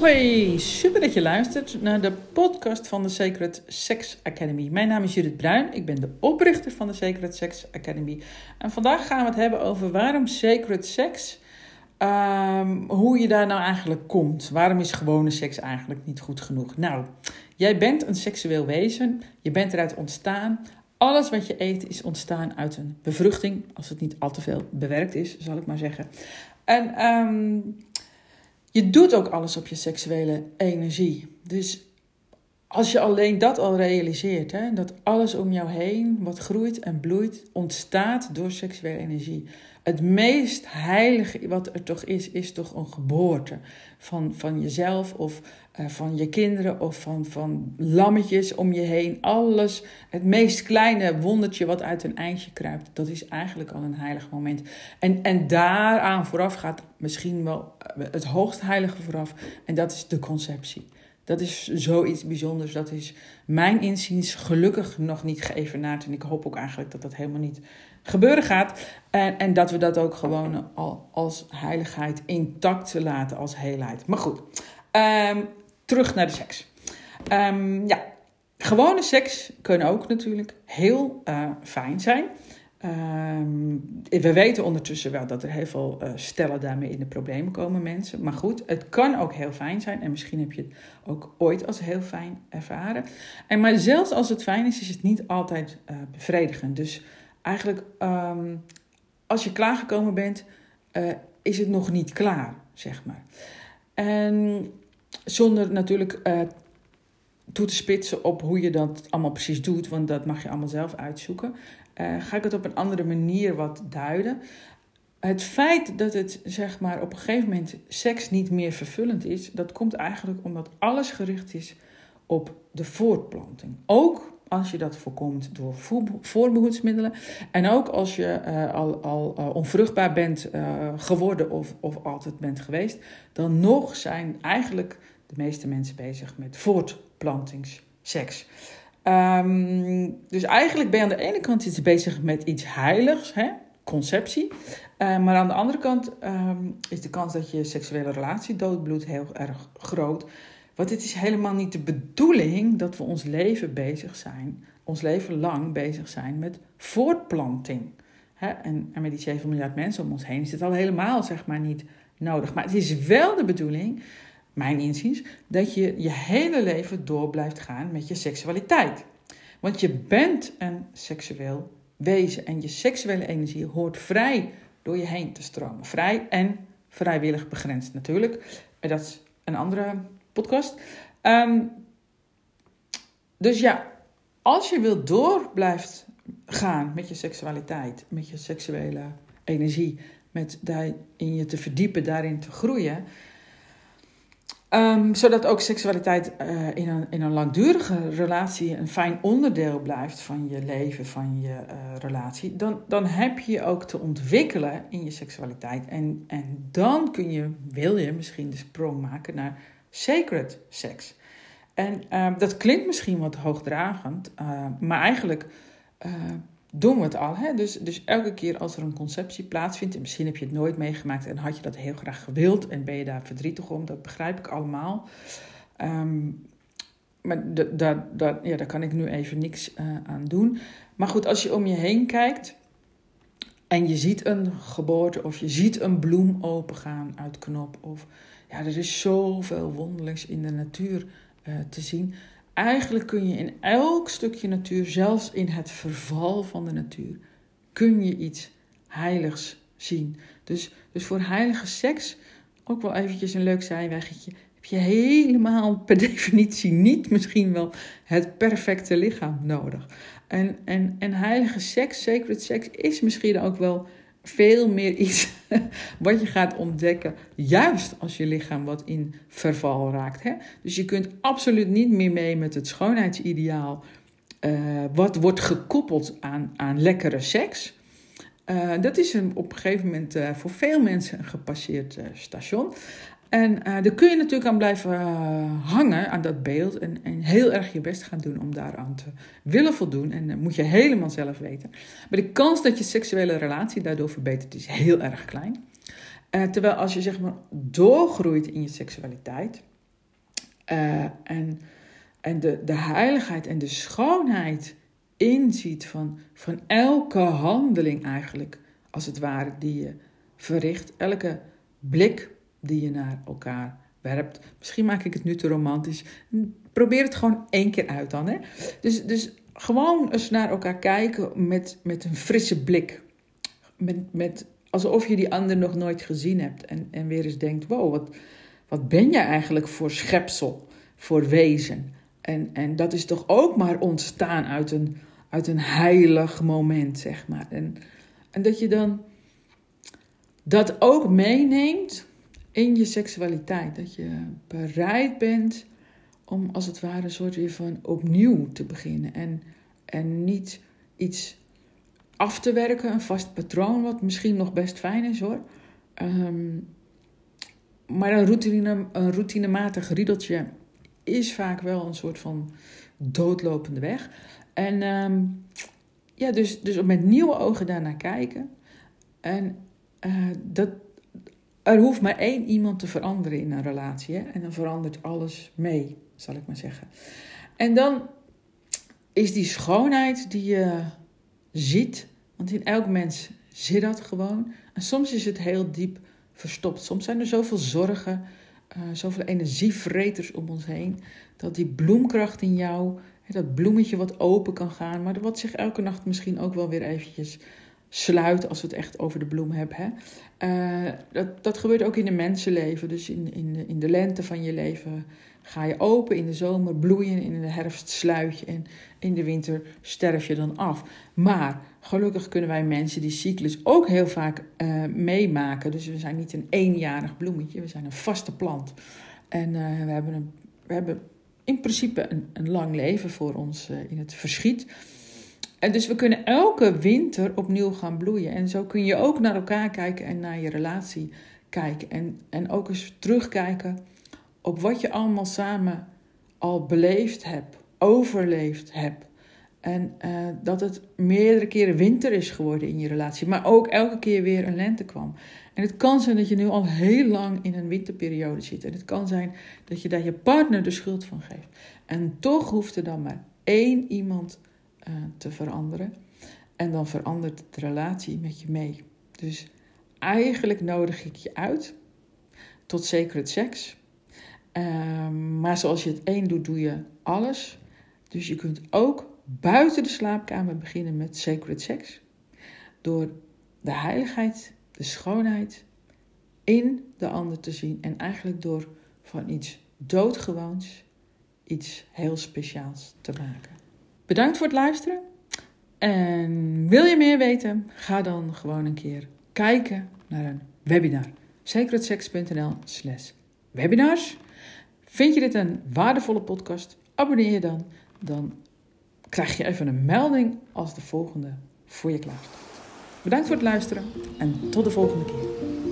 Hoi, super dat je luistert naar de podcast van de Sacred Sex Academy. Mijn naam is Judith Bruin, ik ben de oprichter van de Sacred Sex Academy. En vandaag gaan we het hebben over waarom Sacred Sex, um, hoe je daar nou eigenlijk komt. Waarom is gewone seks eigenlijk niet goed genoeg? Nou, jij bent een seksueel wezen, je bent eruit ontstaan. Alles wat je eet is ontstaan uit een bevruchting, als het niet al te veel bewerkt is, zal ik maar zeggen. En um, je doet ook alles op je seksuele energie. Dus als je alleen dat al realiseert, hè, dat alles om jou heen, wat groeit en bloeit, ontstaat door seksuele energie. Het meest heilige wat er toch is, is toch een geboorte van, van jezelf of uh, van je kinderen of van, van lammetjes om je heen. Alles, het meest kleine wondertje wat uit een eindje kruipt, dat is eigenlijk al een heilig moment. En, en daaraan vooraf gaat misschien wel eh, het hoogst heilige vooraf en dat is de conceptie. Dat is zoiets bijzonders. Dat is mijn inziens gelukkig nog niet geëvenaard. En ik hoop ook eigenlijk dat dat helemaal niet gebeuren gaat. En, en dat we dat ook gewoon al als heiligheid intact laten, als heelheid. Maar goed, um, terug naar de seks. Um, ja, gewone seks kan ook natuurlijk heel uh, fijn zijn. Um, we weten ondertussen wel dat er heel veel uh, stellen daarmee in de problemen komen, mensen. Maar goed, het kan ook heel fijn zijn. En misschien heb je het ook ooit als heel fijn ervaren. En maar zelfs als het fijn is, is het niet altijd uh, bevredigend. Dus eigenlijk, um, als je klaargekomen bent, uh, is het nog niet klaar, zeg maar. En zonder natuurlijk toe te spitsen op hoe je dat allemaal precies doet, want dat mag je allemaal zelf uitzoeken uh, ga ik het op een andere manier wat duiden. Het feit dat het zeg maar op een gegeven moment seks niet meer vervullend is, dat komt eigenlijk omdat alles gericht is op de voortplanting. Ook als je dat voorkomt door voorbehoedsmiddelen. En ook als je uh, al, al uh, onvruchtbaar bent geworden of, of altijd bent geweest, dan nog zijn eigenlijk de meeste mensen bezig met voortplantingsseks. Um, dus eigenlijk ben je aan de ene kant iets bezig met iets heiligs, hè? conceptie. Uh, maar aan de andere kant um, is de kans dat je seksuele relatie doodbloedt heel erg groot. Want het is helemaal niet de bedoeling dat we ons leven bezig zijn, ons leven lang bezig zijn met voortplanting. Hè? En, en met die 7 miljard mensen om ons heen is het al helemaal zeg maar niet nodig. Maar het is wel de bedoeling mijn inziens, dat je je hele leven door blijft gaan met je seksualiteit. Want je bent een seksueel wezen en je seksuele energie hoort vrij door je heen te stromen. Vrij en vrijwillig begrensd natuurlijk. Dat is een andere podcast. Um, dus ja, als je wil door blijft gaan met je seksualiteit, met je seksuele energie, met in je te verdiepen, daarin te groeien, Um, zodat ook seksualiteit uh, in, een, in een langdurige relatie een fijn onderdeel blijft van je leven, van je uh, relatie. Dan, dan heb je ook te ontwikkelen in je seksualiteit. En, en dan kun je, wil je misschien de sprong maken naar sacred seks. En uh, dat klinkt misschien wat hoogdragend, uh, maar eigenlijk doen we het al. Hè? Dus, dus elke keer als er een conceptie plaatsvindt, en misschien heb je het nooit meegemaakt en had je dat heel graag gewild en ben je daar verdrietig om, dat begrijp ik allemaal. Um, maar daar, ja, daar kan ik nu even niks uh, aan doen. Maar goed, als je om je heen kijkt en je ziet een geboorte of je ziet een bloem opengaan uit knop, of ja, er is zoveel wonderlijks in de natuur uh, te zien eigenlijk kun je in elk stukje natuur, zelfs in het verval van de natuur, kun je iets heiligs zien. Dus, dus voor heilige seks, ook wel eventjes een leuk zijweggetje, heb je helemaal per definitie niet misschien wel het perfecte lichaam nodig. En, en, en heilige seks, sacred seks, is misschien ook wel veel meer iets wat je gaat ontdekken, juist als je lichaam wat in verval raakt. Hè? Dus je kunt absoluut niet meer mee met het schoonheidsideaal, uh, wat wordt gekoppeld aan, aan lekkere seks. Uh, dat is een, op een gegeven moment uh, voor veel mensen een gepasseerd station. En uh, daar kun je natuurlijk aan blijven uh, hangen, aan dat beeld. En, en, heel erg je best gaan doen om daaraan te willen voldoen. En dat moet je helemaal zelf weten. Maar de kans dat je seksuele relatie daardoor verbetert is heel erg klein. Terwijl als je zeg maar doorgroeit in je seksualiteit. en en de, de heiligheid en de schoonheid inziet van, van elke handeling eigenlijk, als het ware, die je verricht. Elke blik die je naar elkaar werpt. Misschien maak ik het nu te romantisch. Probeer het gewoon één keer uit dan. Hè? Dus, dus gewoon eens naar elkaar kijken met, met een frisse blik. Met, met, alsof je die ander nog nooit gezien hebt. En, en weer eens denkt, wow, wat, wat ben jij eigenlijk voor schepsel, voor wezen? En, en dat is toch ook maar ontstaan uit een, uit een heilig moment, zeg maar. En, en dat je dan dat ook meeneemt in je seksualiteit. Dat je bereid bent om als het ware een soort weer van opnieuw te beginnen. En, en niet iets af te werken, een vast patroon, wat misschien nog best fijn is hoor. Ehm, maar een, routine, een routinematig riedeltje is vaak wel een soort van doodlopende weg. En ehm, ja, dus, dus met nieuwe ogen daarnaar kijken. En uh, dat, er hoeft maar één iemand te veranderen in een relatie. En dan verandert alles mee, zal ik maar zeggen. En dan is die schoonheid die je ziet, want in elk mens zit dat gewoon. En soms is het heel diep verstopt. Soms zijn er zoveel zorgen, uh, zoveel energievreters om ons heen, dat die bloemkracht in jou, dat bloemetje wat open kan gaan, maar wat zich elke nacht misschien ook wel weer eventjes sluit als we het echt over de bloem hebben. Hè? Uh, dat, dat gebeurt ook in de mensenleven. Dus in, in, de, in de lente van je leven ga je open, in de zomer bloeien, in de herfst sluit je en in de winter sterf je dan af. Maar gelukkig kunnen wij mensen die cyclus ook heel vaak uh, meemaken. Dus we zijn niet een eenjarig bloemetje, we zijn een vaste plant. En uh, we, hebben een, we hebben in principe een, een lang leven voor ons in het verschiet. En dus we kunnen elke winter opnieuw gaan bloeien. En zo kun je ook naar elkaar kijken en naar je relatie kijken. En, en ook eens terugkijken op wat je allemaal samen al beleefd hebt, overleefd hebt. En uh, dat het meerdere keren winter is geworden in je relatie, maar ook elke keer weer een lente kwam. En het kan zijn dat je nu al heel lang in een winterperiode zit. En het kan zijn dat je daar je partner de schuld van geeft. En toch hoeft er dan maar één iemand uh, te veranderen. En dan verandert de relatie met je mee. Dus eigenlijk nodig ik je uit tot sacred seks. Uh, maar zoals je het één doet, doe je alles. Dus je kunt ook buiten de slaapkamer beginnen met sacred seks. Door de heiligheid, de schoonheid in de ander te zien. En eigenlijk door van iets doodgewoons iets heel speciaals te maken. Bedankt voor het luisteren. En wil je meer weten? Ga dan gewoon een keer kijken naar een webinar. secretsex.nl slash webinars. Vind je dit een waardevolle podcast? Abonneer je dan. Dan krijg je even een melding als de volgende voor je klaar staat. Bedankt voor het luisteren en tot de volgende keer.